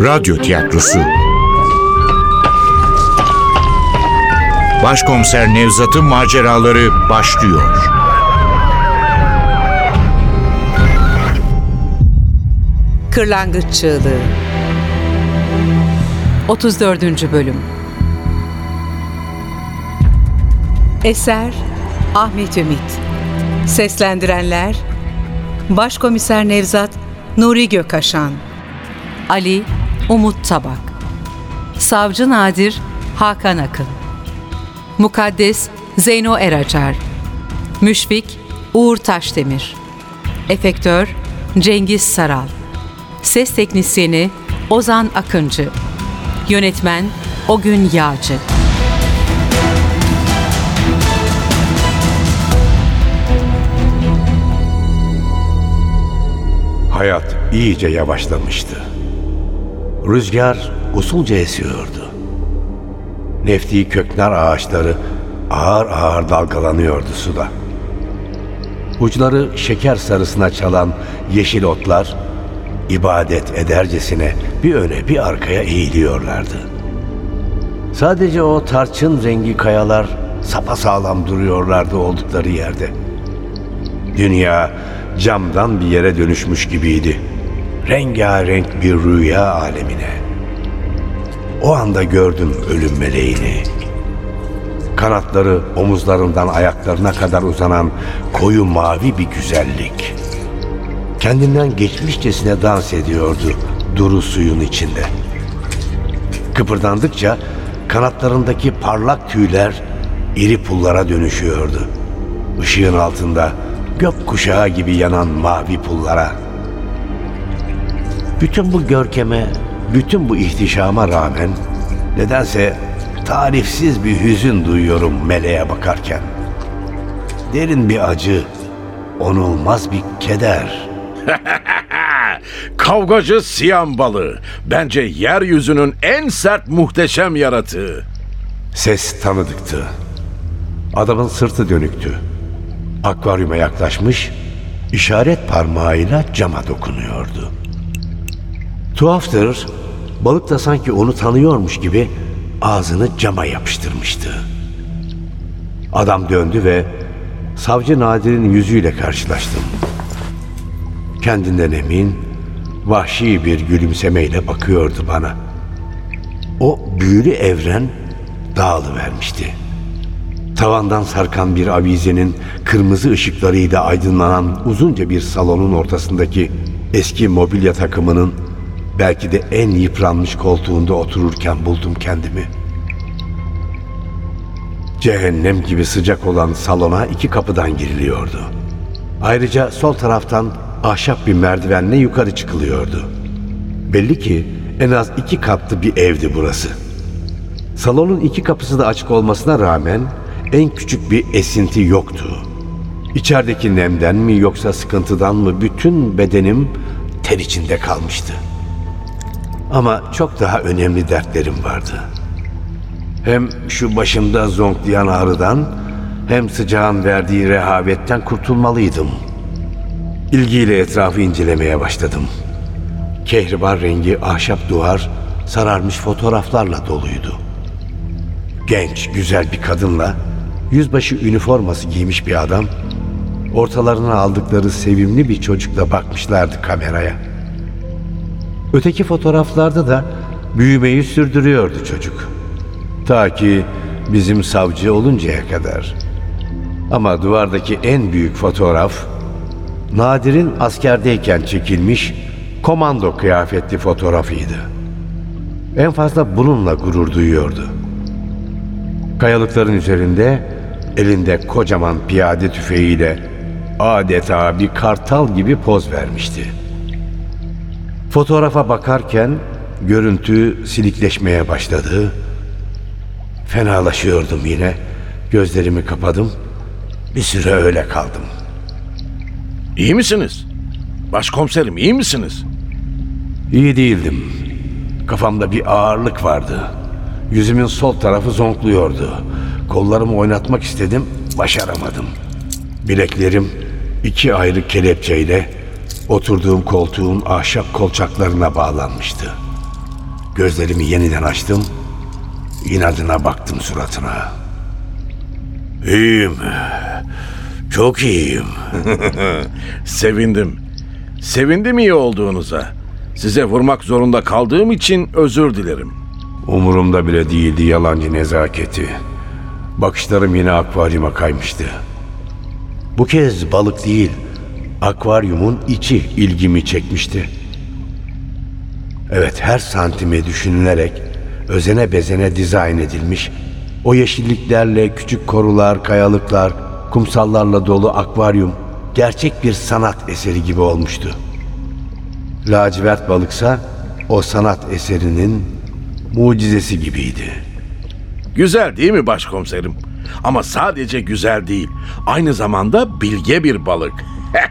Radyo Tiyatrosu Başkomiser Nevzat'ın maceraları başlıyor. Kırlangıç Çığlığı 34. Bölüm Eser Ahmet Ümit Seslendirenler Başkomiser Nevzat Nuri Gökaşan Ali Umut Tabak. Savcı Nadir Hakan Akın. Mukaddes Zeyno Eracar Müşfik Uğur Taşdemir. Efektör Cengiz Saral. Ses Teknisyeni Ozan Akıncı. Yönetmen Ogün Yağcı. Hayat iyice yavaşlamıştı. Rüzgar usulca esiyordu. Nefti köknar ağaçları ağır ağır dalgalanıyordu suda. Uçları şeker sarısına çalan yeşil otlar ibadet edercesine bir öne bir arkaya eğiliyorlardı. Sadece o tarçın rengi kayalar sapasağlam duruyorlardı oldukları yerde. Dünya camdan bir yere dönüşmüş gibiydi. Rengarenk bir rüya alemine. O anda gördüm ölüm meleğini. Kanatları omuzlarından ayaklarına kadar uzanan koyu mavi bir güzellik. Kendinden geçmişçesine dans ediyordu duru suyun içinde. Kıpırdandıkça kanatlarındaki parlak tüyler iri pullara dönüşüyordu. Işığın altında gök kuşağı gibi yanan mavi pullara. Bütün bu görkeme, bütün bu ihtişama rağmen nedense tarifsiz bir hüzün duyuyorum meleğe bakarken. Derin bir acı, onulmaz bir keder. Kavgacı siyan balığı. Bence yeryüzünün en sert muhteşem yaratığı. Ses tanıdıktı. Adamın sırtı dönüktü. Akvaryuma yaklaşmış, işaret parmağıyla cama dokunuyordu. Tuhaftır, balık da sanki onu tanıyormuş gibi ağzını cama yapıştırmıştı. Adam döndü ve savcı Nadir'in yüzüyle karşılaştım. Kendinden emin, vahşi bir gülümsemeyle bakıyordu bana. O büyülü evren dağılıvermişti. Tavandan sarkan bir avizenin kırmızı ışıklarıyla aydınlanan uzunca bir salonun ortasındaki eski mobilya takımının belki de en yıpranmış koltuğunda otururken buldum kendimi. Cehennem gibi sıcak olan salona iki kapıdan giriliyordu. Ayrıca sol taraftan ahşap bir merdivenle yukarı çıkılıyordu. Belli ki en az iki katlı bir evdi burası. Salonun iki kapısı da açık olmasına rağmen en küçük bir esinti yoktu. İçerideki nemden mi yoksa sıkıntıdan mı bütün bedenim ter içinde kalmıştı. Ama çok daha önemli dertlerim vardı. Hem şu başımda zonklayan ağrıdan hem sıcağın verdiği rehavetten kurtulmalıydım. İlgiyle etrafı incelemeye başladım. Kehribar rengi ahşap duvar sararmış fotoğraflarla doluydu. Genç, güzel bir kadınla yüzbaşı üniforması giymiş bir adam ortalarına aldıkları sevimli bir çocukla bakmışlardı kameraya. Öteki fotoğraflarda da büyümeyi sürdürüyordu çocuk. Ta ki bizim savcı oluncaya kadar. Ama duvardaki en büyük fotoğraf Nadir'in askerdeyken çekilmiş komando kıyafetli fotoğrafıydı. En fazla bununla gurur duyuyordu. Kayalıkların üzerinde elinde kocaman piyade tüfeğiyle adeta bir kartal gibi poz vermişti. Fotoğrafa bakarken görüntü silikleşmeye başladı. Fenalaşıyordum yine. Gözlerimi kapadım. Bir süre öyle kaldım. İyi misiniz? Başkomiserim iyi misiniz? İyi değildim. Kafamda bir ağırlık vardı. Yüzümün sol tarafı zonkluyordu. Kollarımı oynatmak istedim, başaramadım. Bileklerim iki ayrı kelepçeyle oturduğum koltuğun ahşap kolçaklarına bağlanmıştı. Gözlerimi yeniden açtım. İnadına baktım suratına. İyiyim. Çok iyiyim. Sevindim. Sevindim iyi olduğunuza. Size vurmak zorunda kaldığım için özür dilerim. Umurumda bile değildi yalancı nezaketi. Bakışlarım yine akvaryuma kaymıştı. Bu kez balık değil, akvaryumun içi ilgimi çekmişti. Evet, her santime düşünülerek özene bezene dizayn edilmiş, o yeşilliklerle küçük korular, kayalıklar, kumsallarla dolu akvaryum gerçek bir sanat eseri gibi olmuştu. Lacivert balıksa o sanat eserinin mucizesi gibiydi. Güzel değil mi başkomiserim? Ama sadece güzel değil. Aynı zamanda bilge bir balık.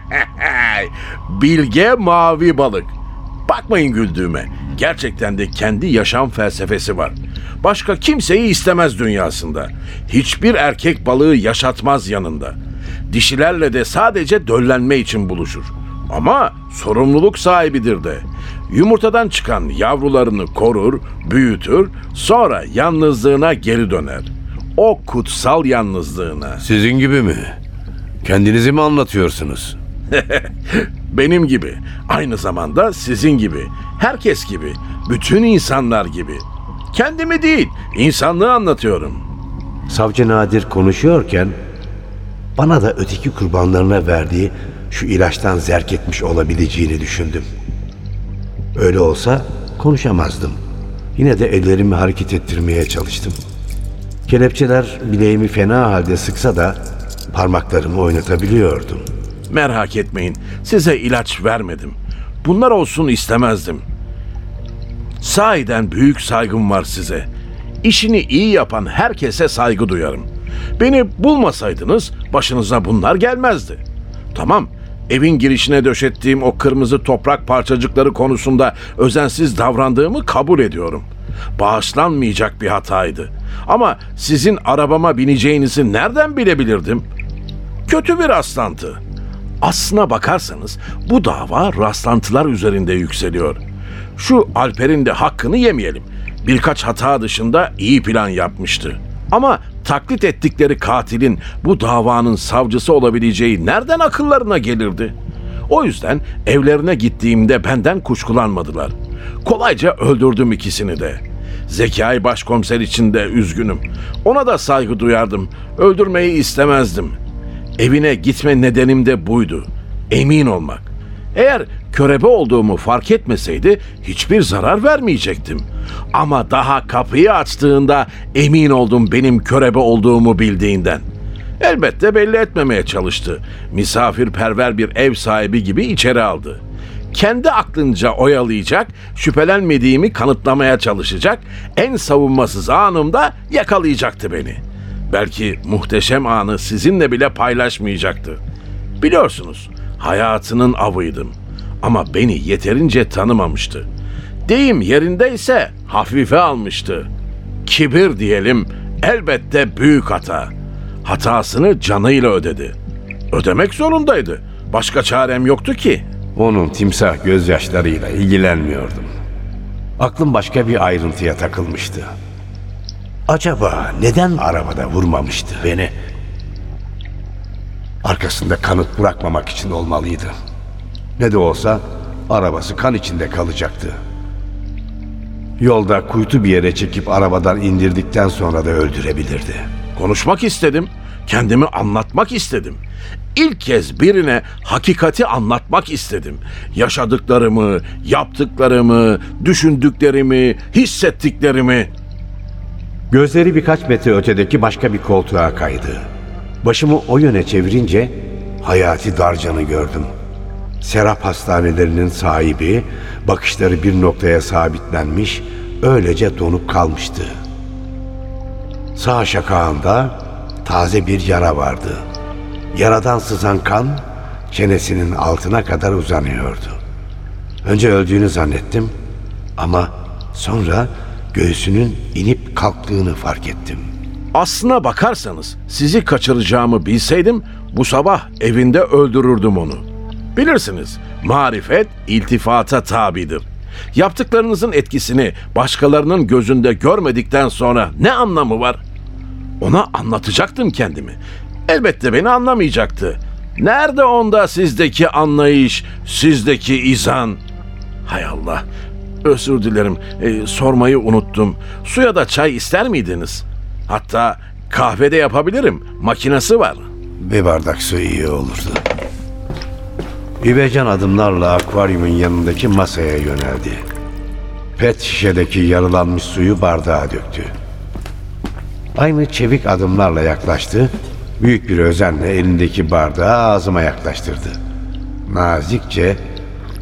bilge mavi balık. Bakmayın güldüğüme. Gerçekten de kendi yaşam felsefesi var. Başka kimseyi istemez dünyasında. Hiçbir erkek balığı yaşatmaz yanında. Dişilerle de sadece döllenme için buluşur. Ama sorumluluk sahibidir de. Yumurtadan çıkan yavrularını korur, büyütür, sonra yalnızlığına geri döner. O kutsal yalnızlığına. Sizin gibi mi? Kendinizi mi anlatıyorsunuz? Benim gibi, aynı zamanda sizin gibi, herkes gibi, bütün insanlar gibi. Kendimi değil, insanlığı anlatıyorum. Savcı Nadir konuşuyorken bana da öteki kurbanlarına verdiği şu ilaçtan zerk etmiş olabileceğini düşündüm. Öyle olsa konuşamazdım. Yine de ellerimi hareket ettirmeye çalıştım. Kelepçeler bileğimi fena halde sıksa da parmaklarımı oynatabiliyordum. Merak etmeyin, size ilaç vermedim. Bunlar olsun istemezdim. Sahiden büyük saygım var size. İşini iyi yapan herkese saygı duyarım. Beni bulmasaydınız başınıza bunlar gelmezdi. Tamam, evin girişine döşettiğim o kırmızı toprak parçacıkları konusunda özensiz davrandığımı kabul ediyorum. Bağışlanmayacak bir hataydı. Ama sizin arabama bineceğinizi nereden bilebilirdim? Kötü bir rastlantı. Aslına bakarsanız bu dava rastlantılar üzerinde yükseliyor. Şu Alper'in de hakkını yemeyelim. Birkaç hata dışında iyi plan yapmıştı. Ama taklit ettikleri katilin bu davanın savcısı olabileceği nereden akıllarına gelirdi? O yüzden evlerine gittiğimde benden kuşkulanmadılar. Kolayca öldürdüm ikisini de. Zekai başkomiser için de üzgünüm. Ona da saygı duyardım. Öldürmeyi istemezdim. Evine gitme nedenim de buydu. Emin olmak. Eğer körebe olduğumu fark etmeseydi hiçbir zarar vermeyecektim. Ama daha kapıyı açtığında emin oldum benim körebe olduğumu bildiğinden. Elbette belli etmemeye çalıştı. Misafirperver bir ev sahibi gibi içeri aldı. Kendi aklınca oyalayacak, şüphelenmediğimi kanıtlamaya çalışacak, en savunmasız anımda yakalayacaktı beni. Belki muhteşem anı sizinle bile paylaşmayacaktı. Biliyorsunuz, hayatının avıydım. Ama beni yeterince tanımamıştı. Deyim yerindeyse hafife almıştı. Kibir diyelim elbette büyük hata. Hatasını canıyla ödedi. Ödemek zorundaydı. Başka çarem yoktu ki. Onun timsah gözyaşlarıyla ilgilenmiyordum. Aklım başka bir ayrıntıya takılmıştı. Acaba neden arabada vurmamıştı beni? Arkasında kanıt bırakmamak için olmalıydı. Ne de olsa arabası kan içinde kalacaktı. Yolda kuytu bir yere çekip arabadan indirdikten sonra da öldürebilirdi. Konuşmak istedim. Kendimi anlatmak istedim. İlk kez birine hakikati anlatmak istedim. Yaşadıklarımı, yaptıklarımı, düşündüklerimi, hissettiklerimi. Gözleri birkaç metre ötedeki başka bir koltuğa kaydı. Başımı o yöne çevirince Hayati Darcan'ı gördüm. Serap hastanelerinin sahibi, bakışları bir noktaya sabitlenmiş, öylece donup kalmıştı. Sağ şakağında taze bir yara vardı. Yaradan sızan kan çenesinin altına kadar uzanıyordu. Önce öldüğünü zannettim ama sonra göğsünün inip kalktığını fark ettim. Aslına bakarsanız sizi kaçıracağımı bilseydim bu sabah evinde öldürürdüm onu. Bilirsiniz marifet iltifata tabidir. Yaptıklarınızın etkisini başkalarının gözünde görmedikten sonra ne anlamı var? Ona anlatacaktım kendimi. Elbette beni anlamayacaktı. Nerede onda sizdeki anlayış, sizdeki izan? Hay Allah. Özür dilerim. Ee, sormayı unuttum. Suya da çay ister miydiniz? Hatta kahve de yapabilirim. Makinesi var. Bir bardak su iyi olurdu. İvecan adımlarla akvaryumun yanındaki masaya yöneldi. Pet şişedeki yarılanmış suyu bardağa döktü. Aynı çevik adımlarla yaklaştı. Büyük bir özenle elindeki bardağı ağzıma yaklaştırdı. Nazikçe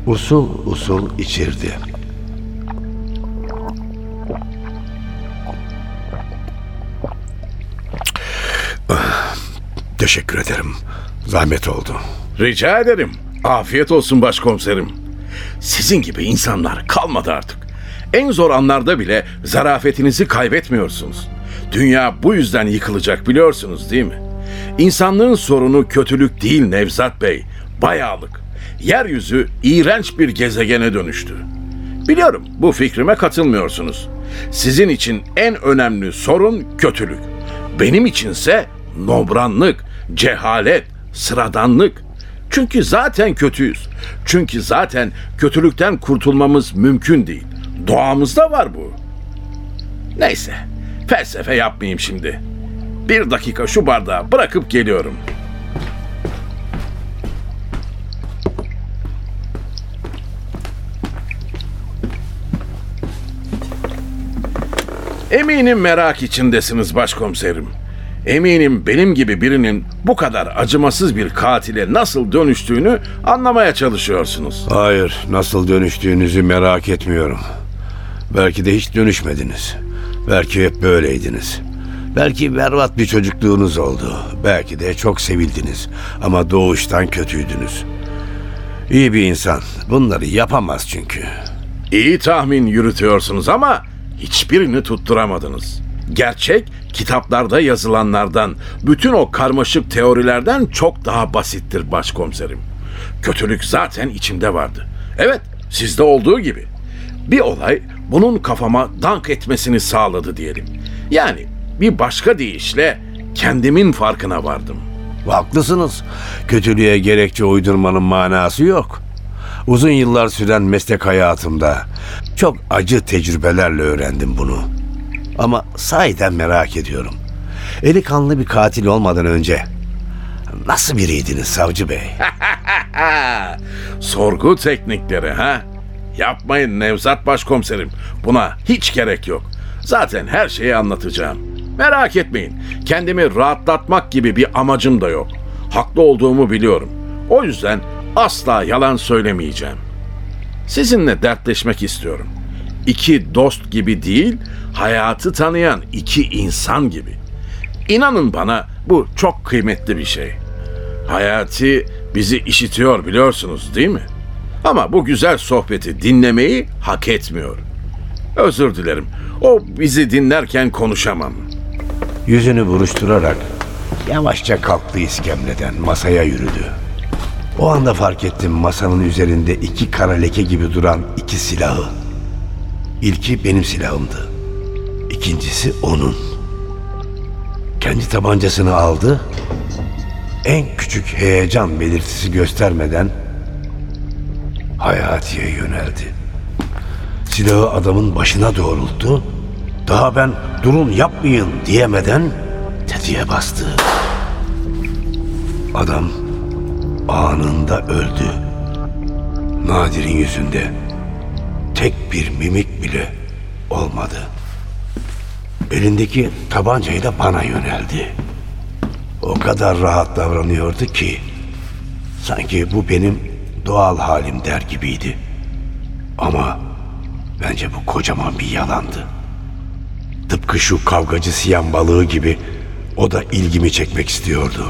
usul usul içirdi. Teşekkür ederim. Zahmet oldu. Rica ederim. Afiyet olsun başkomiserim. Sizin gibi insanlar kalmadı artık. En zor anlarda bile zarafetinizi kaybetmiyorsunuz. Dünya bu yüzden yıkılacak biliyorsunuz değil mi? İnsanlığın sorunu kötülük değil Nevzat Bey, bayağılık. Yeryüzü iğrenç bir gezegene dönüştü. Biliyorum bu fikrime katılmıyorsunuz. Sizin için en önemli sorun kötülük. Benim içinse nobranlık, cehalet, sıradanlık. Çünkü zaten kötüyüz. Çünkü zaten kötülükten kurtulmamız mümkün değil. Doğamızda var bu. Neyse, felsefe yapmayayım şimdi. Bir dakika şu bardağı bırakıp geliyorum. Eminim merak içindesiniz başkomiserim. Eminim benim gibi birinin bu kadar acımasız bir katile nasıl dönüştüğünü anlamaya çalışıyorsunuz. Hayır, nasıl dönüştüğünüzü merak etmiyorum. Belki de hiç dönüşmediniz. Belki hep böyleydiniz. Belki berbat bir çocukluğunuz oldu. Belki de çok sevildiniz ama doğuştan kötüydünüz. İyi bir insan bunları yapamaz çünkü. İyi tahmin yürütüyorsunuz ama hiçbirini tutturamadınız. Gerçek kitaplarda yazılanlardan, bütün o karmaşık teorilerden çok daha basittir başkomiserim. Kötülük zaten içimde vardı. Evet, sizde olduğu gibi. Bir olay bunun kafama dank etmesini sağladı diyelim. Yani bir başka deyişle kendimin farkına vardım. Haklısınız. Kötülüğe gerekçe uydurmanın manası yok. Uzun yıllar süren meslek hayatımda çok acı tecrübelerle öğrendim bunu. Ama sahiden merak ediyorum. Eli kanlı bir katil olmadan önce nasıl biriydiniz savcı bey? Sorgu teknikleri ha? Yapmayın Nevzat Başkomiserim. Buna hiç gerek yok. Zaten her şeyi anlatacağım. Merak etmeyin. Kendimi rahatlatmak gibi bir amacım da yok. Haklı olduğumu biliyorum. O yüzden asla yalan söylemeyeceğim. Sizinle dertleşmek istiyorum. İki dost gibi değil, hayatı tanıyan iki insan gibi. İnanın bana bu çok kıymetli bir şey. Hayati bizi işitiyor biliyorsunuz değil mi? Ama bu güzel sohbeti dinlemeyi hak etmiyor. Özür dilerim. O bizi dinlerken konuşamam. Yüzünü buruşturarak yavaşça kalktı iskemleden masaya yürüdü. O anda fark ettim masanın üzerinde iki kara leke gibi duran iki silahı. İlki benim silahımdı. İkincisi onun. Kendi tabancasını aldı. En küçük heyecan belirtisi göstermeden Hayati'ye yöneldi. Silahı adamın başına doğrulttu. Daha ben durun yapmayın diyemeden tetiğe bastı. Adam anında öldü. Nadir'in yüzünde tek bir mimik bile olmadı. Elindeki tabancayla bana yöneldi. O kadar rahat davranıyordu ki sanki bu benim doğal halim der gibiydi. Ama bence bu kocaman bir yalandı. Tıpkı şu kavgacı siyan balığı gibi o da ilgimi çekmek istiyordu.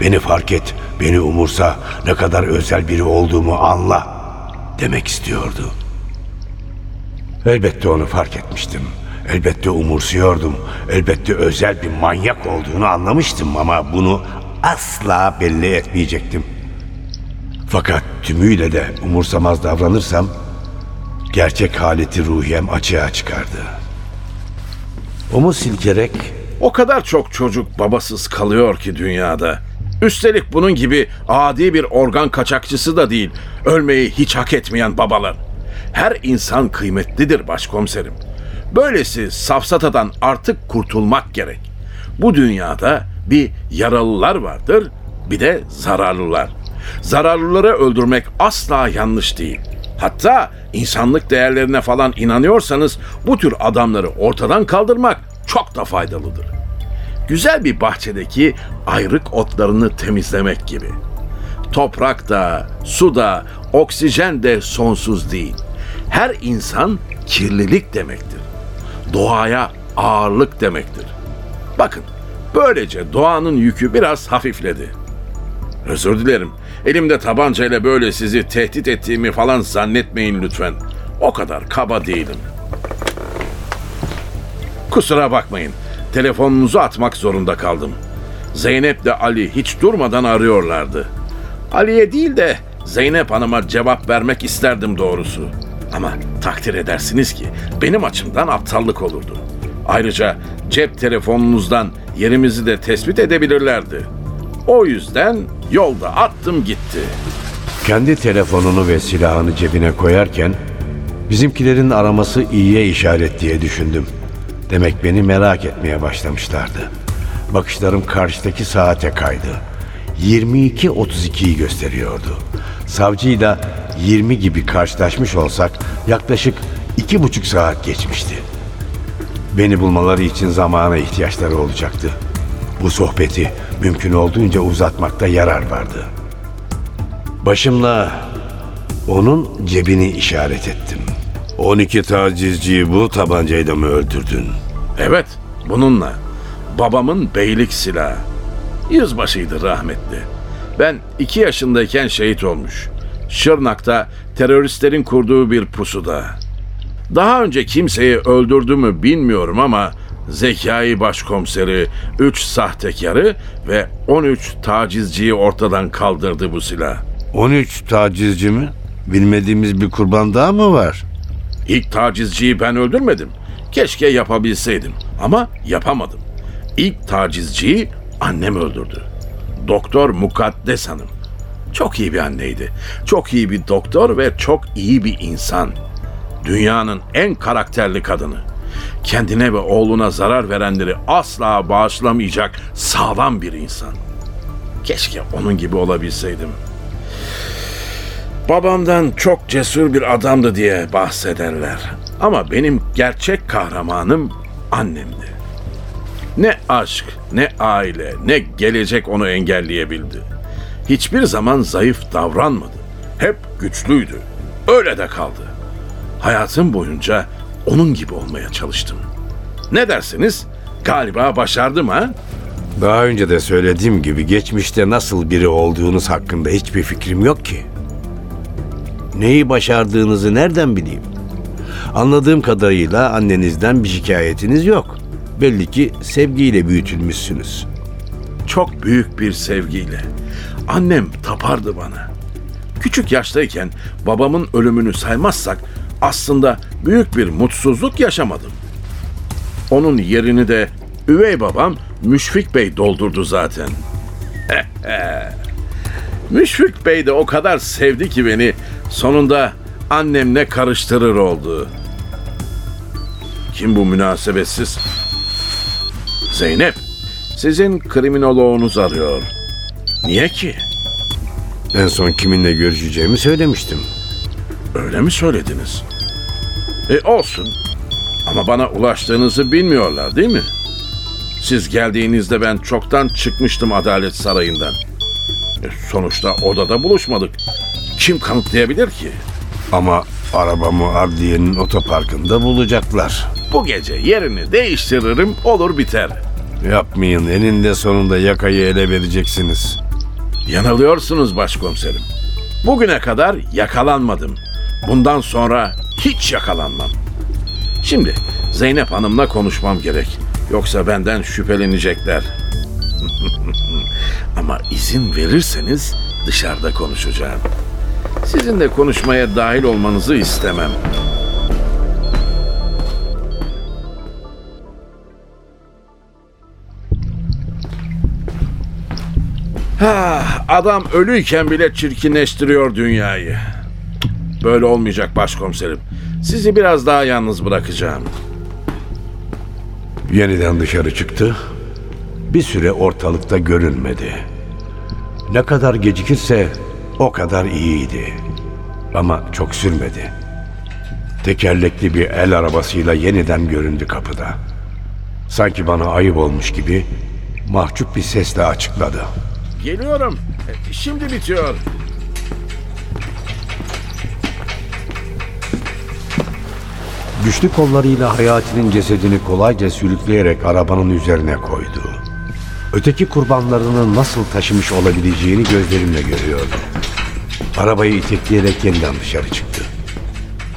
Beni fark et, beni umursa, ne kadar özel biri olduğumu anla demek istiyordu. Elbette onu fark etmiştim. Elbette umursuyordum. Elbette özel bir manyak olduğunu anlamıştım ama bunu asla belli etmeyecektim. Fakat tümüyle de umursamaz davranırsam Gerçek haleti ruhiyem açığa çıkardı. Omuz silkerek O kadar çok çocuk babasız kalıyor ki dünyada. Üstelik bunun gibi adi bir organ kaçakçısı da değil. Ölmeyi hiç hak etmeyen babalar. Her insan kıymetlidir başkomiserim. Böylesi safsatadan artık kurtulmak gerek. Bu dünyada bir yaralılar vardır, bir de zararlılar. Zararlıları öldürmek asla yanlış değil. Hatta insanlık değerlerine falan inanıyorsanız bu tür adamları ortadan kaldırmak çok da faydalıdır. Güzel bir bahçedeki ayrık otlarını temizlemek gibi. Toprak da, su da, oksijen de sonsuz değil. Her insan kirlilik demektir. Doğaya ağırlık demektir. Bakın, böylece doğanın yükü biraz hafifledi. Özür dilerim. Elimde tabancayla böyle sizi tehdit ettiğimi falan zannetmeyin lütfen. O kadar kaba değilim. Kusura bakmayın. Telefonunuzu atmak zorunda kaldım. Zeynep de Ali hiç durmadan arıyorlardı. Ali'ye değil de Zeynep Hanım'a cevap vermek isterdim doğrusu. Ama takdir edersiniz ki benim açımdan aptallık olurdu. Ayrıca cep telefonunuzdan yerimizi de tespit edebilirlerdi. O yüzden yolda attım gitti. kendi telefonunu ve silahını cebine koyarken bizimkilerin araması iyiye işaret diye düşündüm. Demek beni merak etmeye başlamışlardı. Bakışlarım karşıdaki saate kaydı. 22.32'yi gösteriyordu. Savcıyla 20 gibi karşılaşmış olsak yaklaşık iki buçuk saat geçmişti. Beni bulmaları için zamana ihtiyaçları olacaktı. Bu sohbeti mümkün olduğunca uzatmakta yarar vardı. Başımla onun cebini işaret ettim. 12 tacizciyi bu tabancayla mı öldürdün? Evet, bununla. Babamın beylik silahı. Yüzbaşıydı rahmetli. Ben iki yaşındayken şehit olmuş. Şırnak'ta teröristlerin kurduğu bir pusuda. Daha önce kimseyi öldürdü mü bilmiyorum ama Zekai Başkomiseri, 3 sahtekarı ve 13 tacizciyi ortadan kaldırdı bu silah. 13 tacizci mi? Bilmediğimiz bir kurban daha mı var? İlk tacizciyi ben öldürmedim. Keşke yapabilseydim ama yapamadım. İlk tacizciyi annem öldürdü. Doktor Mukaddes Hanım. Çok iyi bir anneydi. Çok iyi bir doktor ve çok iyi bir insan. Dünyanın en karakterli kadını. Kendine ve oğluna zarar verenleri asla bağışlamayacak sağlam bir insan. Keşke onun gibi olabilseydim. Babamdan çok cesur bir adamdı diye bahsederler. Ama benim gerçek kahramanım annemdi. Ne aşk, ne aile, ne gelecek onu engelleyebildi. Hiçbir zaman zayıf davranmadı. Hep güçlüydü. Öyle de kaldı. Hayatım boyunca onun gibi olmaya çalıştım. Ne dersiniz? Galiba başardım ha? Daha önce de söylediğim gibi geçmişte nasıl biri olduğunuz hakkında hiçbir fikrim yok ki. Neyi başardığınızı nereden bileyim? Anladığım kadarıyla annenizden bir şikayetiniz yok. Belli ki sevgiyle büyütülmüşsünüz. çok büyük bir sevgiyle. Annem tapardı bana. Küçük yaştayken babamın ölümünü saymazsak aslında büyük bir mutsuzluk yaşamadım. Onun yerini de üvey babam Müşfik Bey doldurdu zaten. Müşfik Bey de o kadar sevdi ki beni sonunda annemle karıştırır oldu. Kim bu münasebetsiz? Zeynep, sizin kriminoloğunuz arıyor. Niye ki? En son kiminle görüşeceğimi söylemiştim. Öyle mi söylediniz? E olsun. Ama bana ulaştığınızı bilmiyorlar değil mi? Siz geldiğinizde ben çoktan çıkmıştım Adalet Sarayı'ndan. E, sonuçta odada buluşmadık. Kim kanıtlayabilir ki? Ama arabamı Ardiye'nin otoparkında bulacaklar. Bu gece yerini değiştiririm olur biter. Yapmayın eninde sonunda yakayı ele vereceksiniz. Yanılıyorsunuz başkomiserim. Bugüne kadar yakalanmadım. Bundan sonra hiç yakalanmam. Şimdi Zeynep Hanım'la konuşmam gerek. Yoksa benden şüphelenecekler. Ama izin verirseniz dışarıda konuşacağım. Sizinle konuşmaya dahil olmanızı istemem. Adam ölüyken bile çirkinleştiriyor dünyayı. Böyle olmayacak başkomiserim. Sizi biraz daha yalnız bırakacağım. Yeniden dışarı çıktı. Bir süre ortalıkta görünmedi. Ne kadar gecikirse o kadar iyiydi. Ama çok sürmedi. Tekerlekli bir el arabasıyla yeniden göründü kapıda. Sanki bana ayıp olmuş gibi mahcup bir sesle açıkladı. Geliyorum. Şimdi bitiyor. Güçlü kollarıyla Hayati'nin cesedini kolayca sürükleyerek arabanın üzerine koydu. Öteki kurbanlarını nasıl taşımış olabileceğini gözlerimle görüyordum. Arabayı itekleyerek yeniden dışarı çıktı.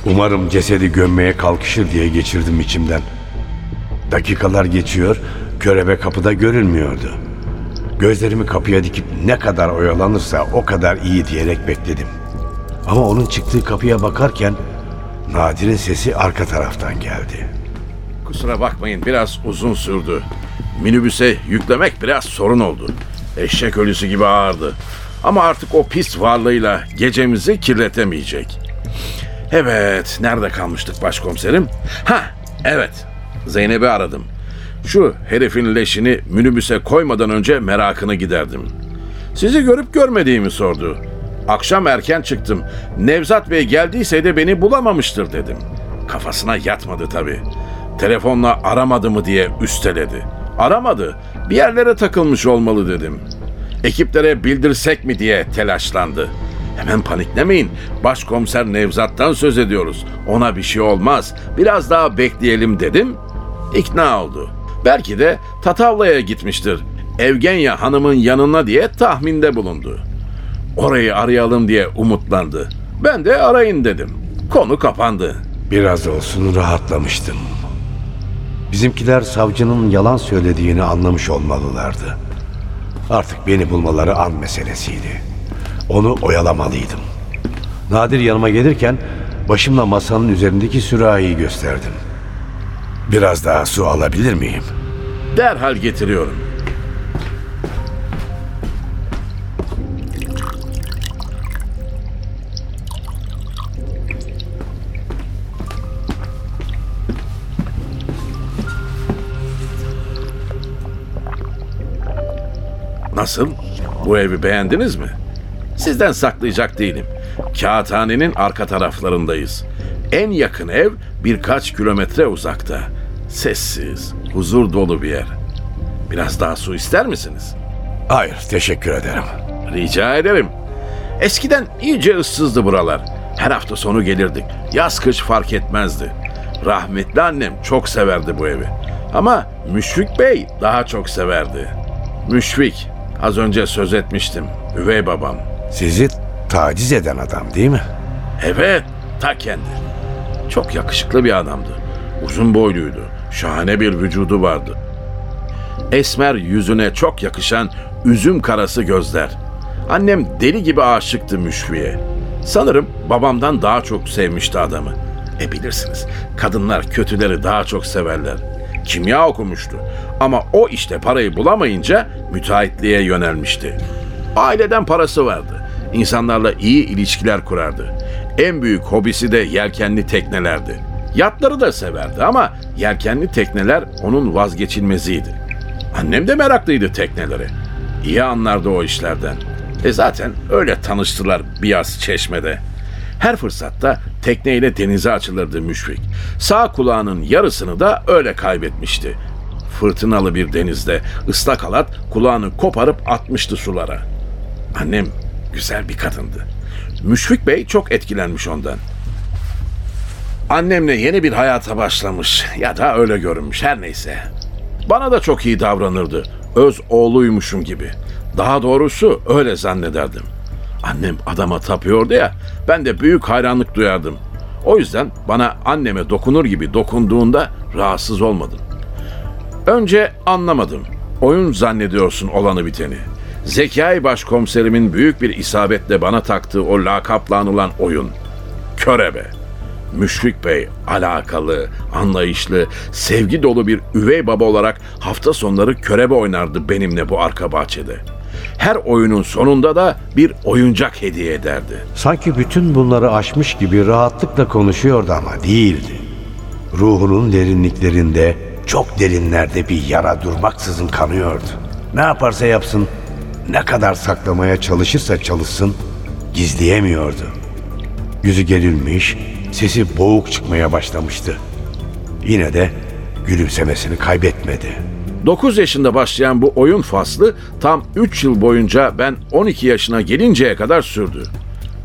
Umarım cesedi gömmeye kalkışır diye geçirdim içimden. Dakikalar geçiyor, körebe kapıda görünmüyordu. Gözlerimi kapıya dikip ne kadar oyalanırsa o kadar iyi diyerek bekledim. Ama onun çıktığı kapıya bakarken Nadir'in sesi arka taraftan geldi. Kusura bakmayın biraz uzun sürdü. Minibüse yüklemek biraz sorun oldu. Eşek ölüsü gibi ağırdı. Ama artık o pis varlığıyla gecemizi kirletemeyecek. Evet, nerede kalmıştık başkomiserim? Ha, evet. Zeynep'i aradım. Şu herifin leşini minibüse koymadan önce merakını giderdim. Sizi görüp görmediğimi sordu. Akşam erken çıktım. Nevzat Bey geldiyse de beni bulamamıştır dedim. Kafasına yatmadı tabii. Telefonla aramadı mı diye üsteledi. Aramadı. Bir yerlere takılmış olmalı dedim. Ekiplere bildirsek mi diye telaşlandı. Hemen paniklemeyin. Başkomiser Nevzat'tan söz ediyoruz. Ona bir şey olmaz. Biraz daha bekleyelim dedim. İkna oldu. Belki de Tatavla'ya gitmiştir. Evgenya Hanım'ın yanına diye tahminde bulundu. Orayı arayalım diye umutlandı. Ben de arayın dedim. Konu kapandı. Biraz olsun rahatlamıştım. Bizimkiler savcının yalan söylediğini anlamış olmalılardı. Artık beni bulmaları an meselesiydi. Onu oyalamalıydım. Nadir yanıma gelirken başımla masanın üzerindeki sürahiyi gösterdim. Biraz daha su alabilir miyim? Derhal getiriyorum. Nasıl? Bu evi beğendiniz mi? Sizden saklayacak değilim. Kağıthanenin arka taraflarındayız. En yakın ev birkaç kilometre uzakta. Sessiz, huzur dolu bir yer. Biraz daha su ister misiniz? Hayır, teşekkür ederim. Rica ederim. Eskiden iyice ıssızdı buralar. Her hafta sonu gelirdik. Yaz kış fark etmezdi. Rahmetli annem çok severdi bu evi. Ama Müşfik Bey daha çok severdi. Müşfik, az önce söz etmiştim. Üvey babam. Sizi taciz eden adam değil mi? Evet, ta kendi. Çok yakışıklı bir adamdı. Uzun boyluydu. Şahane bir vücudu vardı. Esmer yüzüne çok yakışan üzüm karası gözler. Annem deli gibi aşıktı Müşfi'ye. Sanırım babamdan daha çok sevmişti adamı. E bilirsiniz, kadınlar kötüleri daha çok severler. Kimya okumuştu ama o işte parayı bulamayınca müteahhitliğe yönelmişti. Aileden parası vardı. İnsanlarla iyi ilişkiler kurardı. En büyük hobisi de yelkenli teknelerdi. Yatları da severdi ama yelkenli tekneler onun vazgeçilmeziydi. Annem de meraklıydı teknelere. İyi anlardı o işlerden. E zaten öyle tanıştılar bir yaz çeşmede. Her fırsatta tekneyle denize açılırdı Müşfik. Sağ kulağının yarısını da öyle kaybetmişti. Fırtınalı bir denizde ıslak halat kulağını koparıp atmıştı sulara. Annem güzel bir kadındı. Müşfik Bey çok etkilenmiş ondan. Annemle yeni bir hayata başlamış ya da öyle görünmüş her neyse. Bana da çok iyi davranırdı. Öz oğluymuşum gibi. Daha doğrusu öyle zannederdim. Annem adama tapıyordu ya, ben de büyük hayranlık duyardım. O yüzden bana anneme dokunur gibi dokunduğunda rahatsız olmadım. Önce anlamadım. Oyun zannediyorsun olanı biteni. Zekai başkomiserimin büyük bir isabetle bana taktığı o lakapla anılan oyun. Körebe. Müşfik Bey alakalı, anlayışlı, sevgi dolu bir üvey baba olarak hafta sonları körebe oynardı benimle bu arka bahçede. Her oyunun sonunda da bir oyuncak hediye ederdi. Sanki bütün bunları aşmış gibi rahatlıkla konuşuyordu ama değildi. Ruhunun derinliklerinde, çok derinlerde bir yara durmaksızın kanıyordu. Ne yaparsa yapsın, ne kadar saklamaya çalışırsa çalışsın, gizleyemiyordu. Yüzü gerilmiş, sesi boğuk çıkmaya başlamıştı. Yine de gülümsemesini kaybetmedi. 9 yaşında başlayan bu oyun faslı tam 3 yıl boyunca ben 12 yaşına gelinceye kadar sürdü.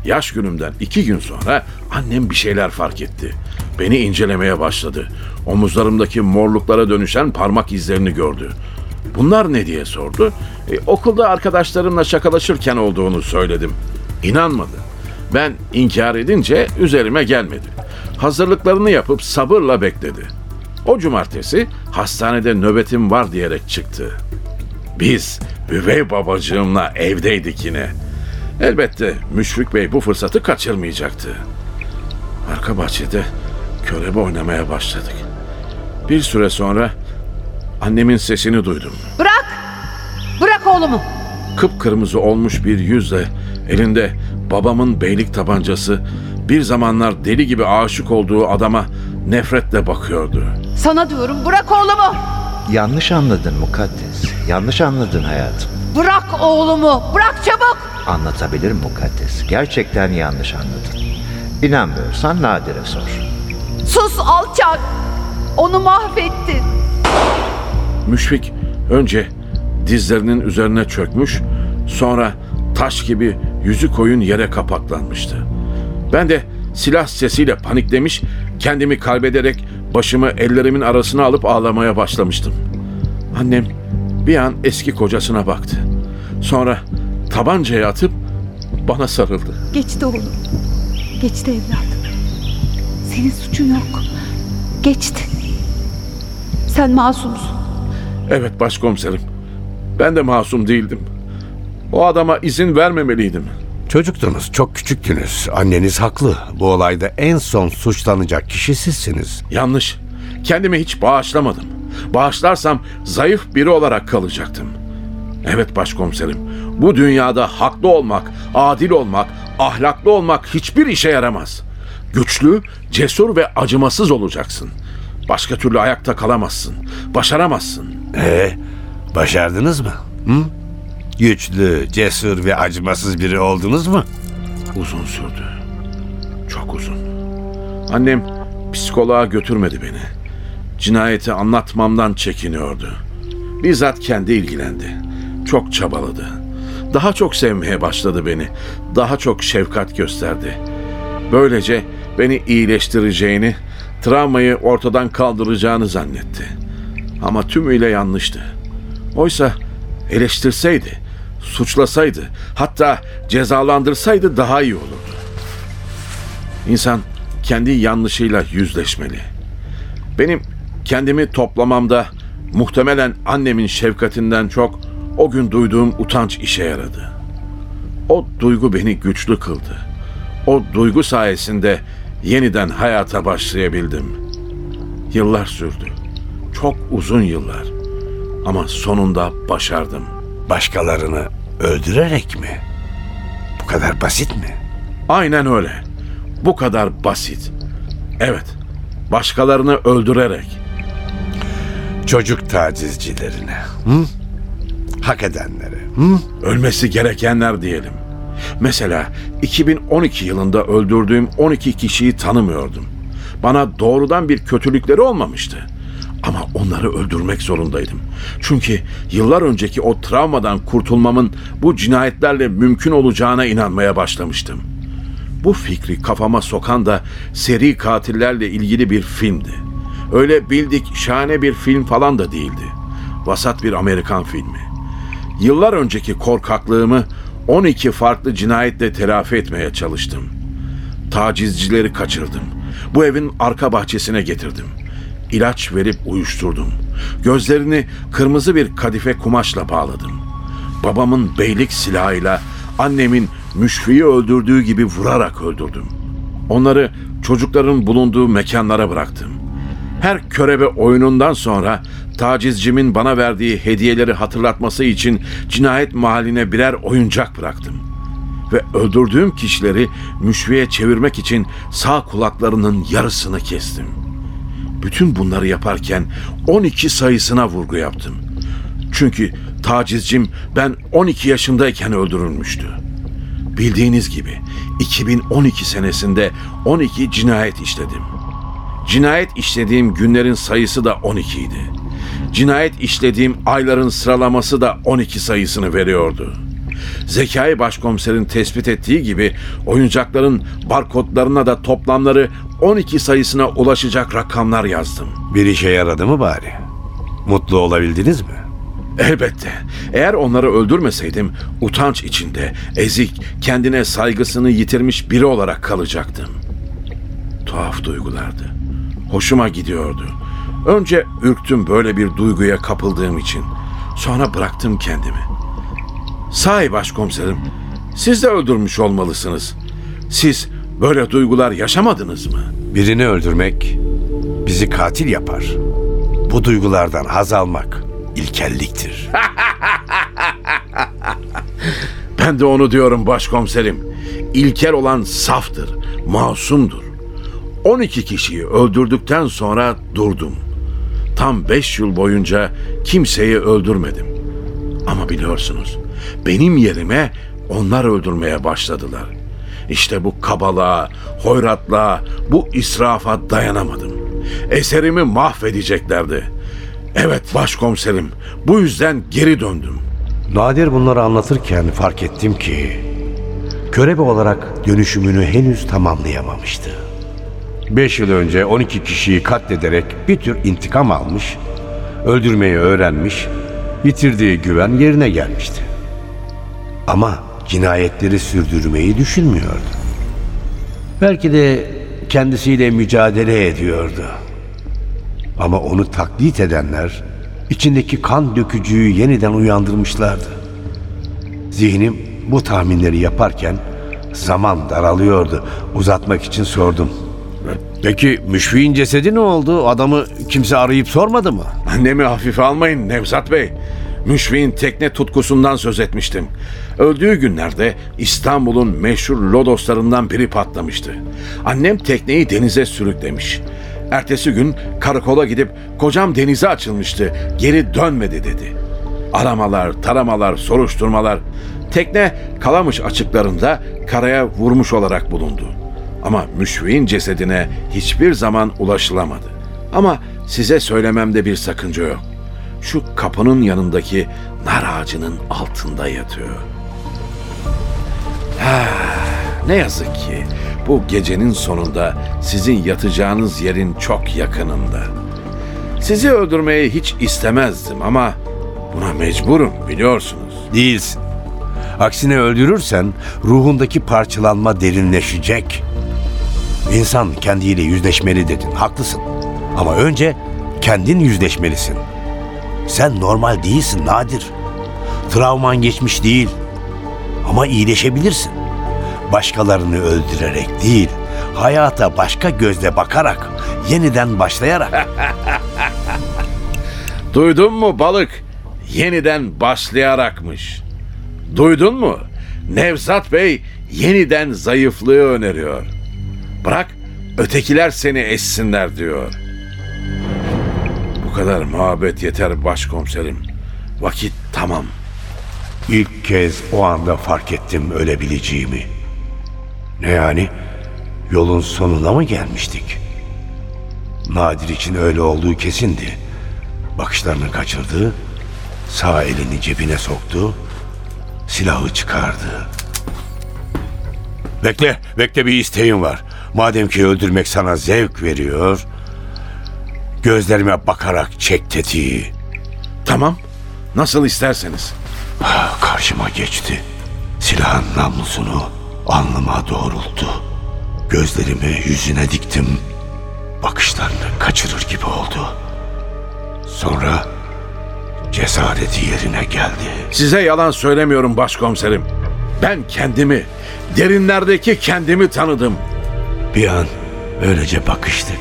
Yaş günümden 2 gün sonra annem bir şeyler fark etti. Beni incelemeye başladı. Omuzlarımdaki morluklara dönüşen parmak izlerini gördü. Bunlar ne diye sordu. E, okulda arkadaşlarımla şakalaşırken olduğunu söyledim. İnanmadı. Ben inkar edince üzerime gelmedi. Hazırlıklarını yapıp sabırla bekledi. O cumartesi hastanede nöbetim var diyerek çıktı. Biz üvey babacığımla evdeydik yine. Elbette Müşfik Bey bu fırsatı kaçırmayacaktı. Arka bahçede körebe oynamaya başladık. Bir süre sonra annemin sesini duydum. Bırak! Bırak oğlumu! Kıpkırmızı olmuş bir yüzle elinde babamın beylik tabancası bir zamanlar deli gibi aşık olduğu adama nefretle bakıyordu. Sana diyorum bırak oğlumu! Yanlış anladın Mukaddes. Yanlış anladın hayatım. Bırak oğlumu! Bırak çabuk! Anlatabilirim Mukaddes. Gerçekten yanlış anladın. İnanmıyorsan Nadir'e sor. Sus alçak! Onu mahvettin. Müşfik önce dizlerinin üzerine çökmüş, sonra taş gibi yüzü koyun yere kapaklanmıştı. Ben de silah sesiyle paniklemiş, kendimi kaybederek başımı ellerimin arasına alıp ağlamaya başlamıştım. Annem bir an eski kocasına baktı. Sonra tabancayı atıp bana sarıldı. Geçti oğlum. Geçti evladım. Senin suçun yok. Geçti. Sen masumsun. Evet başkomiserim. Ben de masum değildim. O adama izin vermemeliydim. Çocuktunuz, çok küçüktünüz. Anneniz haklı. Bu olayda en son suçlanacak kişi sizsiniz. Yanlış. Kendimi hiç bağışlamadım. Bağışlarsam zayıf biri olarak kalacaktım. Evet başkomiserim. Bu dünyada haklı olmak, adil olmak, ahlaklı olmak hiçbir işe yaramaz. Güçlü, cesur ve acımasız olacaksın. Başka türlü ayakta kalamazsın. Başaramazsın. Ee, başardınız mı? Hı? Güçlü, cesur ve acımasız biri oldunuz mu? Uzun sürdü. Çok uzun. Annem psikoloğa götürmedi beni. Cinayeti anlatmamdan çekiniyordu. Bizzat kendi ilgilendi. Çok çabaladı. Daha çok sevmeye başladı beni. Daha çok şefkat gösterdi. Böylece beni iyileştireceğini, travmayı ortadan kaldıracağını zannetti. Ama tümüyle yanlıştı. Oysa eleştirseydi, suçlasaydı, hatta cezalandırsaydı daha iyi olurdu. İnsan kendi yanlışıyla yüzleşmeli. Benim kendimi toplamamda muhtemelen annemin şefkatinden çok o gün duyduğum utanç işe yaradı. O duygu beni güçlü kıldı. O duygu sayesinde yeniden hayata başlayabildim. Yıllar sürdü. Çok uzun yıllar. Ama sonunda başardım. Başkalarını öldürerek mi? Bu kadar basit mi? Aynen öyle. Bu kadar basit. Evet. Başkalarını öldürerek. Çocuk tacizcilerine, hı? Hak edenlere, hı? Ölmesi gerekenler diyelim. Mesela 2012 yılında öldürdüğüm 12 kişiyi tanımıyordum. Bana doğrudan bir kötülükleri olmamıştı. Ama onları öldürmek zorundaydım. Çünkü yıllar önceki o travmadan kurtulmamın bu cinayetlerle mümkün olacağına inanmaya başlamıştım. Bu fikri kafama sokan da seri katillerle ilgili bir filmdi. Öyle bildik şahane bir film falan da değildi. Vasat bir Amerikan filmi. Yıllar önceki korkaklığımı 12 farklı cinayetle telafi etmeye çalıştım. Tacizcileri kaçırdım. Bu evin arka bahçesine getirdim. İlaç verip uyuşturdum. Gözlerini kırmızı bir kadife kumaşla bağladım. Babamın beylik silahıyla annemin müşfiyi öldürdüğü gibi vurarak öldürdüm. Onları çocukların bulunduğu mekanlara bıraktım. Her körebe oyunundan sonra tacizcimin bana verdiği hediyeleri hatırlatması için cinayet mahalline birer oyuncak bıraktım. Ve öldürdüğüm kişileri müşviye çevirmek için sağ kulaklarının yarısını kestim. Bütün bunları yaparken 12 sayısına vurgu yaptım. Çünkü tacizcim ben 12 yaşındayken öldürülmüştü. Bildiğiniz gibi 2012 senesinde 12 cinayet işledim. Cinayet işlediğim günlerin sayısı da 12 idi. Cinayet işlediğim ayların sıralaması da 12 sayısını veriyordu. Zekai Başkomiserin tespit ettiği gibi oyuncakların barkodlarına da toplamları 12 sayısına ulaşacak rakamlar yazdım. Bir işe yaradı mı bari? Mutlu olabildiniz mi? Elbette. Eğer onları öldürmeseydim utanç içinde, ezik, kendine saygısını yitirmiş biri olarak kalacaktım. Tuhaf duygulardı. Hoşuma gidiyordu. Önce ürktüm böyle bir duyguya kapıldığım için. Sonra bıraktım kendimi. Sahi başkomiserim, siz de öldürmüş olmalısınız. Siz böyle duygular yaşamadınız mı? Birini öldürmek bizi katil yapar. Bu duygulardan haz almak ilkelliktir. Ben de onu diyorum başkomiserim. İlkel olan saftır, masumdur. 12 kişiyi öldürdükten sonra durdum. Tam 5 yıl boyunca kimseyi öldürmedim. Ama biliyorsunuz, benim yerime onlar öldürmeye başladılar. İşte bu kabalığa, hoyratlığa, bu israfa dayanamadım. Eserimi mahvedeceklerdi. Evet başkomiserim, bu yüzden geri döndüm. Nadir bunları anlatırken fark ettim ki körebe olarak dönüşümünü henüz tamamlayamamıştı. Beş yıl önce 12 kişiyi katlederek bir tür intikam almış, öldürmeyi öğrenmiş, yitirdiği güven yerine gelmişti. Ama cinayetleri sürdürmeyi düşünmüyordu. Belki de kendisiyle mücadele ediyordu. Ama onu taklit edenler içindeki kan dökücüyü yeniden uyandırmışlardı. Zihnim bu tahminleri yaparken zaman daralıyordu. Uzatmak için sordum. Peki müşfiğin cesedi ne oldu? Adamı kimse arayıp sormadı mı? Annemi hafife almayın Nevzat Bey. Müşfiğin tekne tutkusundan söz etmiştim. Öldüğü günlerde İstanbul'un meşhur lodoslarından biri patlamıştı. Annem tekneyi denize sürüklemiş. Ertesi gün karakola gidip kocam denize açılmıştı, geri dönmedi dedi. Aramalar, taramalar, soruşturmalar. Tekne Kalamış açıklarında karaya vurmuş olarak bulundu. Ama müşfiğin cesedine hiçbir zaman ulaşılamadı. Ama size söylememde bir sakınca yok. Şu kapının yanındaki nar ağacının altında yatıyor. Ha, ne yazık ki bu gecenin sonunda sizin yatacağınız yerin çok yakınında. Sizi öldürmeyi hiç istemezdim ama buna mecburum biliyorsunuz. Değilsin. Aksine öldürürsen ruhundaki parçalanma derinleşecek. İnsan kendiyle yüzleşmeli dedin. Haklısın. Ama önce kendin yüzleşmelisin. Sen normal değilsin Nadir. Travman geçmiş değil. Ama iyileşebilirsin. Başkalarını öldürerek değil, hayata başka gözle bakarak, yeniden başlayarak. Duydun mu balık? Yeniden başlayarakmış. Duydun mu? Nevzat Bey yeniden zayıflığı öneriyor. Bırak ötekiler seni eşsinler diyor. Bu kadar muhabbet yeter başkomiserim. Vakit tamam. İlk kez o anda fark ettim ölebileceğimi. Ne yani? Yolun sonuna mı gelmiştik? Nadir için öyle olduğu kesindi. Bakışlarını kaçırdı, sağ elini cebine soktu, silahı çıkardı. Bekle, bekle bir isteğim var. Madem ki öldürmek sana zevk veriyor, gözlerime bakarak çek tetiği. Tamam. Nasıl isterseniz. Karşıma geçti. Silahın namlusunu alnıma doğrulttu. Gözlerimi yüzüne diktim. Bakışlarını kaçırır gibi oldu. Sonra cesareti yerine geldi. Size yalan söylemiyorum başkomiserim. Ben kendimi, derinlerdeki kendimi tanıdım. Bir an öylece bakıştık.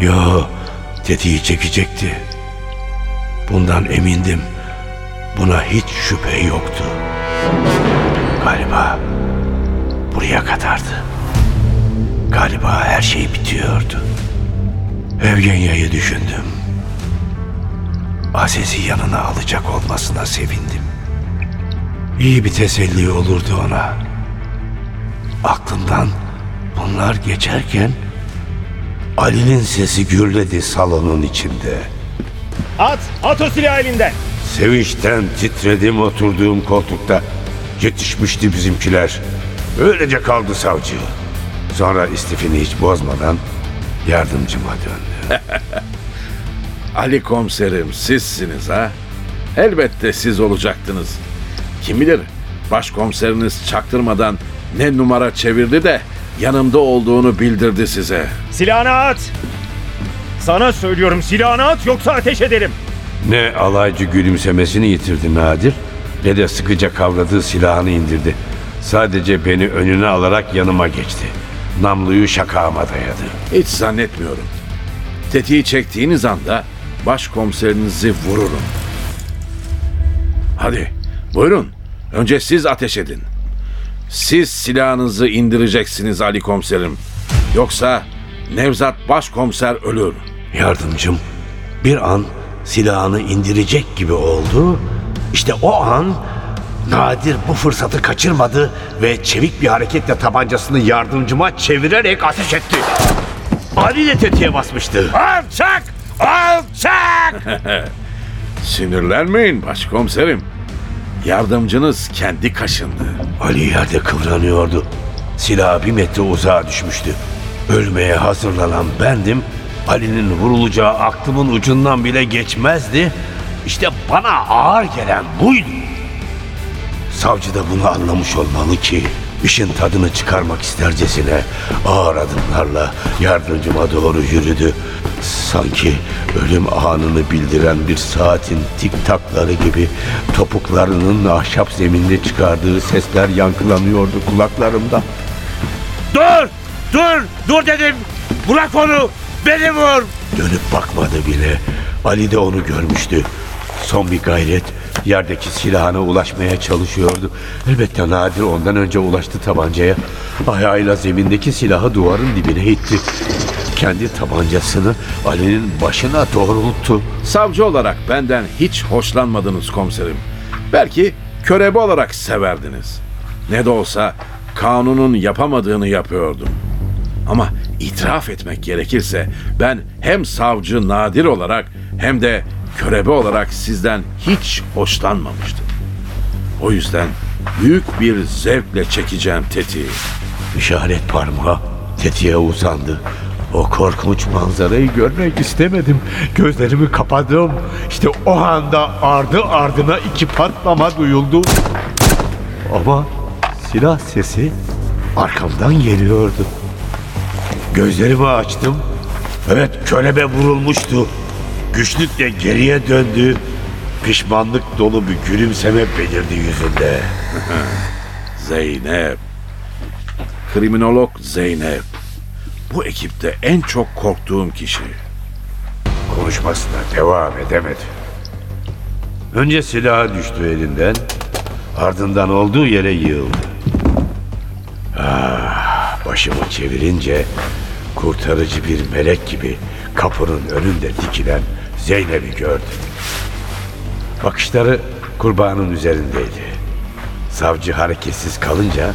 Yo, tetiği çekecekti. Bundan emindim. Buna hiç şüphe yoktu. Galiba buraya kadardı. Galiba her şey bitiyordu. Evgenya'yı düşündüm. Aziz'i yanına alacak olmasına sevindim. İyi bir teselli olurdu ona. Aklımdan bunlar geçerken Ali'nin sesi gürledi salonun içinde. At! At o silahı elinden! Sevinçten titredim oturduğum koltukta. Yetişmişti bizimkiler. Öylece kaldı savcı. Sonra istifini hiç bozmadan yardımcıma döndü. Ali komiserim sizsiniz ha? Elbette siz olacaktınız. Kim bilir başkomiseriniz çaktırmadan ne numara çevirdi de yanımda olduğunu bildirdi size. Silahını at! Sana söylüyorum silahını at yoksa ateş ederim. Ne alaycı gülümsemesini yitirdi Nadir ne de sıkıca kavradığı silahını indirdi. Sadece beni önüne alarak yanıma geçti. Namluyu şakağıma dayadı. Hiç zannetmiyorum. Tetiği çektiğiniz anda başkomiserinizi vururum. Hadi buyurun. Önce siz ateş edin. Siz silahınızı indireceksiniz Ali komiserim. Yoksa Nevzat başkomiser ölür. Yardımcım bir an silahını indirecek gibi oldu. İşte o an Nadir bu fırsatı kaçırmadı ve çevik bir hareketle tabancasını yardımcıma çevirerek ateş etti. Ali de tetiğe basmıştı. Alçak! Alçak! Sinirlenmeyin başkomiserim. Yardımcınız kendi kaşındı. Ali yerde kıvranıyordu. Silah bir metre uzağa düşmüştü. Ölmeye hazırlanan bendim. Ali'nin vurulacağı aklımın ucundan bile geçmezdi. İşte bana ağır gelen buydu. Savcı da bunu anlamış olmalı ki işin tadını çıkarmak istercesine ağır adımlarla yardımcıma doğru yürüdü. Sanki ölüm anını bildiren bir saatin tik takları gibi topuklarının ahşap zeminde çıkardığı sesler yankılanıyordu kulaklarımda. Dur! Dur! Dur dedim! Bırak onu! Beni vur! Dönüp bakmadı bile. Ali de onu görmüştü. Son bir gayret yerdeki silahına ulaşmaya çalışıyordu. Elbette Nadir ondan önce ulaştı tabancaya. Ayağıyla zemindeki silahı duvarın dibine itti. Kendi tabancasını Ali'nin başına doğrulttu. Savcı olarak benden hiç hoşlanmadınız komiserim. Belki körebe olarak severdiniz. Ne de olsa kanunun yapamadığını yapıyordum. Ama itiraf etmek gerekirse ben hem savcı nadir olarak hem de körebe olarak sizden hiç hoşlanmamıştım. O yüzden büyük bir zevkle çekeceğim tetiği. İşaret parmağı tetiğe uzandı. O korkunç manzarayı görmek istemedim. Gözlerimi kapadım. İşte o anda ardı ardına iki patlama duyuldu. Ama silah sesi arkamdan geliyordu. Gözlerimi açtım. Evet kölebe vurulmuştu. Güçlükle geriye döndü. Pişmanlık dolu bir gülümseme belirdi yüzünde. Zeynep. Kriminolog Zeynep. Bu ekipte en çok korktuğum kişi. Konuşmasına devam edemedi. Önce silahı düştü elinden, ardından olduğu yere yığıldı. Ah, başımı çevirince kurtarıcı bir melek gibi kapının önünde dikilen Zeynep'i gördüm. Bakışları kurbanın üzerindeydi. Savcı hareketsiz kalınca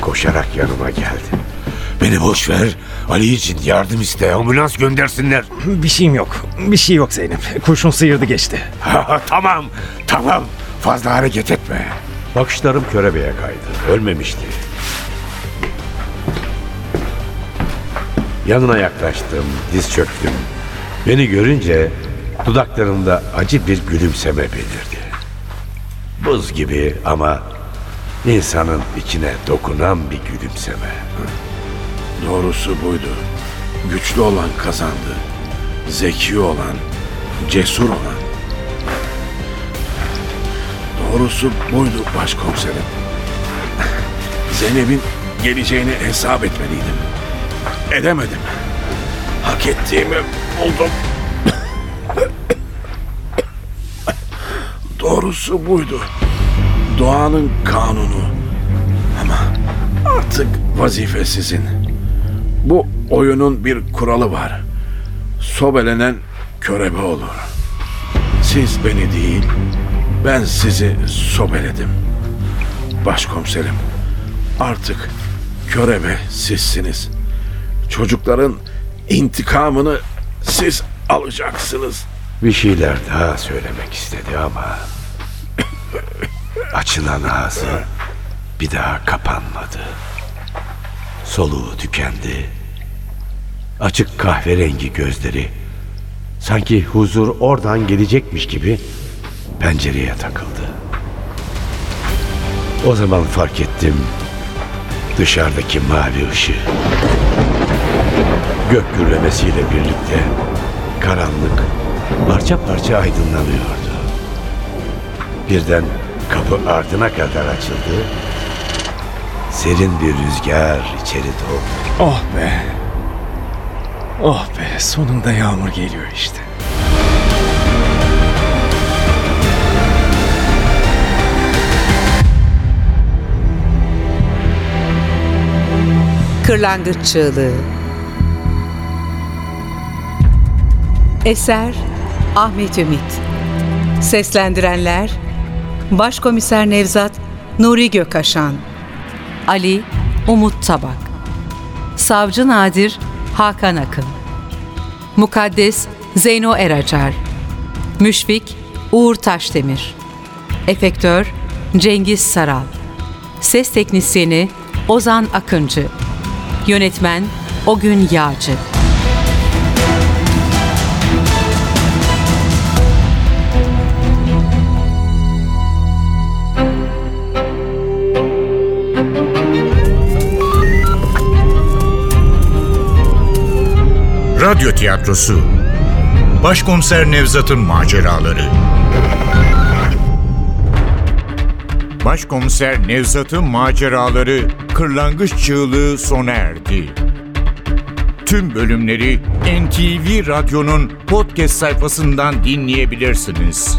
koşarak yanıma geldi. Beni boş ver. Ali için yardım iste. Ambulans göndersinler. Bir şeyim yok. Bir şey yok Zeynep. Kurşun sıyırdı geçti. Tamam, tamam. Fazla hareket etme. Bakışlarım körebeye kaydı. Ölmemişti. Yanına yaklaştım, diz çöktüm. Beni görünce dudaklarında acı bir gülümseme belirdi. Buz gibi ama insanın içine dokunan bir gülümseme. Doğrusu buydu. Güçlü olan kazandı. Zeki olan, cesur olan. Doğrusu buydu başkomiserim. Zeynep'in geleceğini hesap etmeliydim. Edemedim. Hak ettiğimi buldum. Doğrusu buydu. Doğanın kanunu. Ama artık vazife sizin. Bu oyunun bir kuralı var. Sobelenen körebe olur. Siz beni değil, ben sizi sobeledim. Başkomiserim, artık körebe sizsiniz. Çocukların intikamını siz alacaksınız. Bir şeyler daha söylemek istedi ama açılan ağzı bir daha kapanmadı. Soluğu tükendi. Açık kahverengi gözleri sanki huzur oradan gelecekmiş gibi pencereye takıldı. O zaman fark ettim dışarıdaki mavi ışığı. Gök gürlemesiyle birlikte karanlık parça parça aydınlanıyordu. Birden kapı ardına kadar açıldı. Serin bir rüzgar içeri doğdu. Oh be. Oh be sonunda yağmur geliyor işte. Kırlangıç Çığlığı Eser Ahmet Ümit Seslendirenler Başkomiser Nevzat Nuri Gökaşan Ali Umut Tabak Savcı Nadir Hakan Akın. Mukaddes Zeyno Eracar. Müşfik Uğur Taşdemir. Efektör Cengiz Saral. Ses Teknisyeni Ozan Akıncı. Yönetmen Ogün Yağcı Radyo tiyatrosu Başkomiser Nevzat'ın maceraları Başkomiser Nevzat'ın maceraları Kırlangıç Çığlığı sona erdi. Tüm bölümleri NTV Radyo'nun podcast sayfasından dinleyebilirsiniz.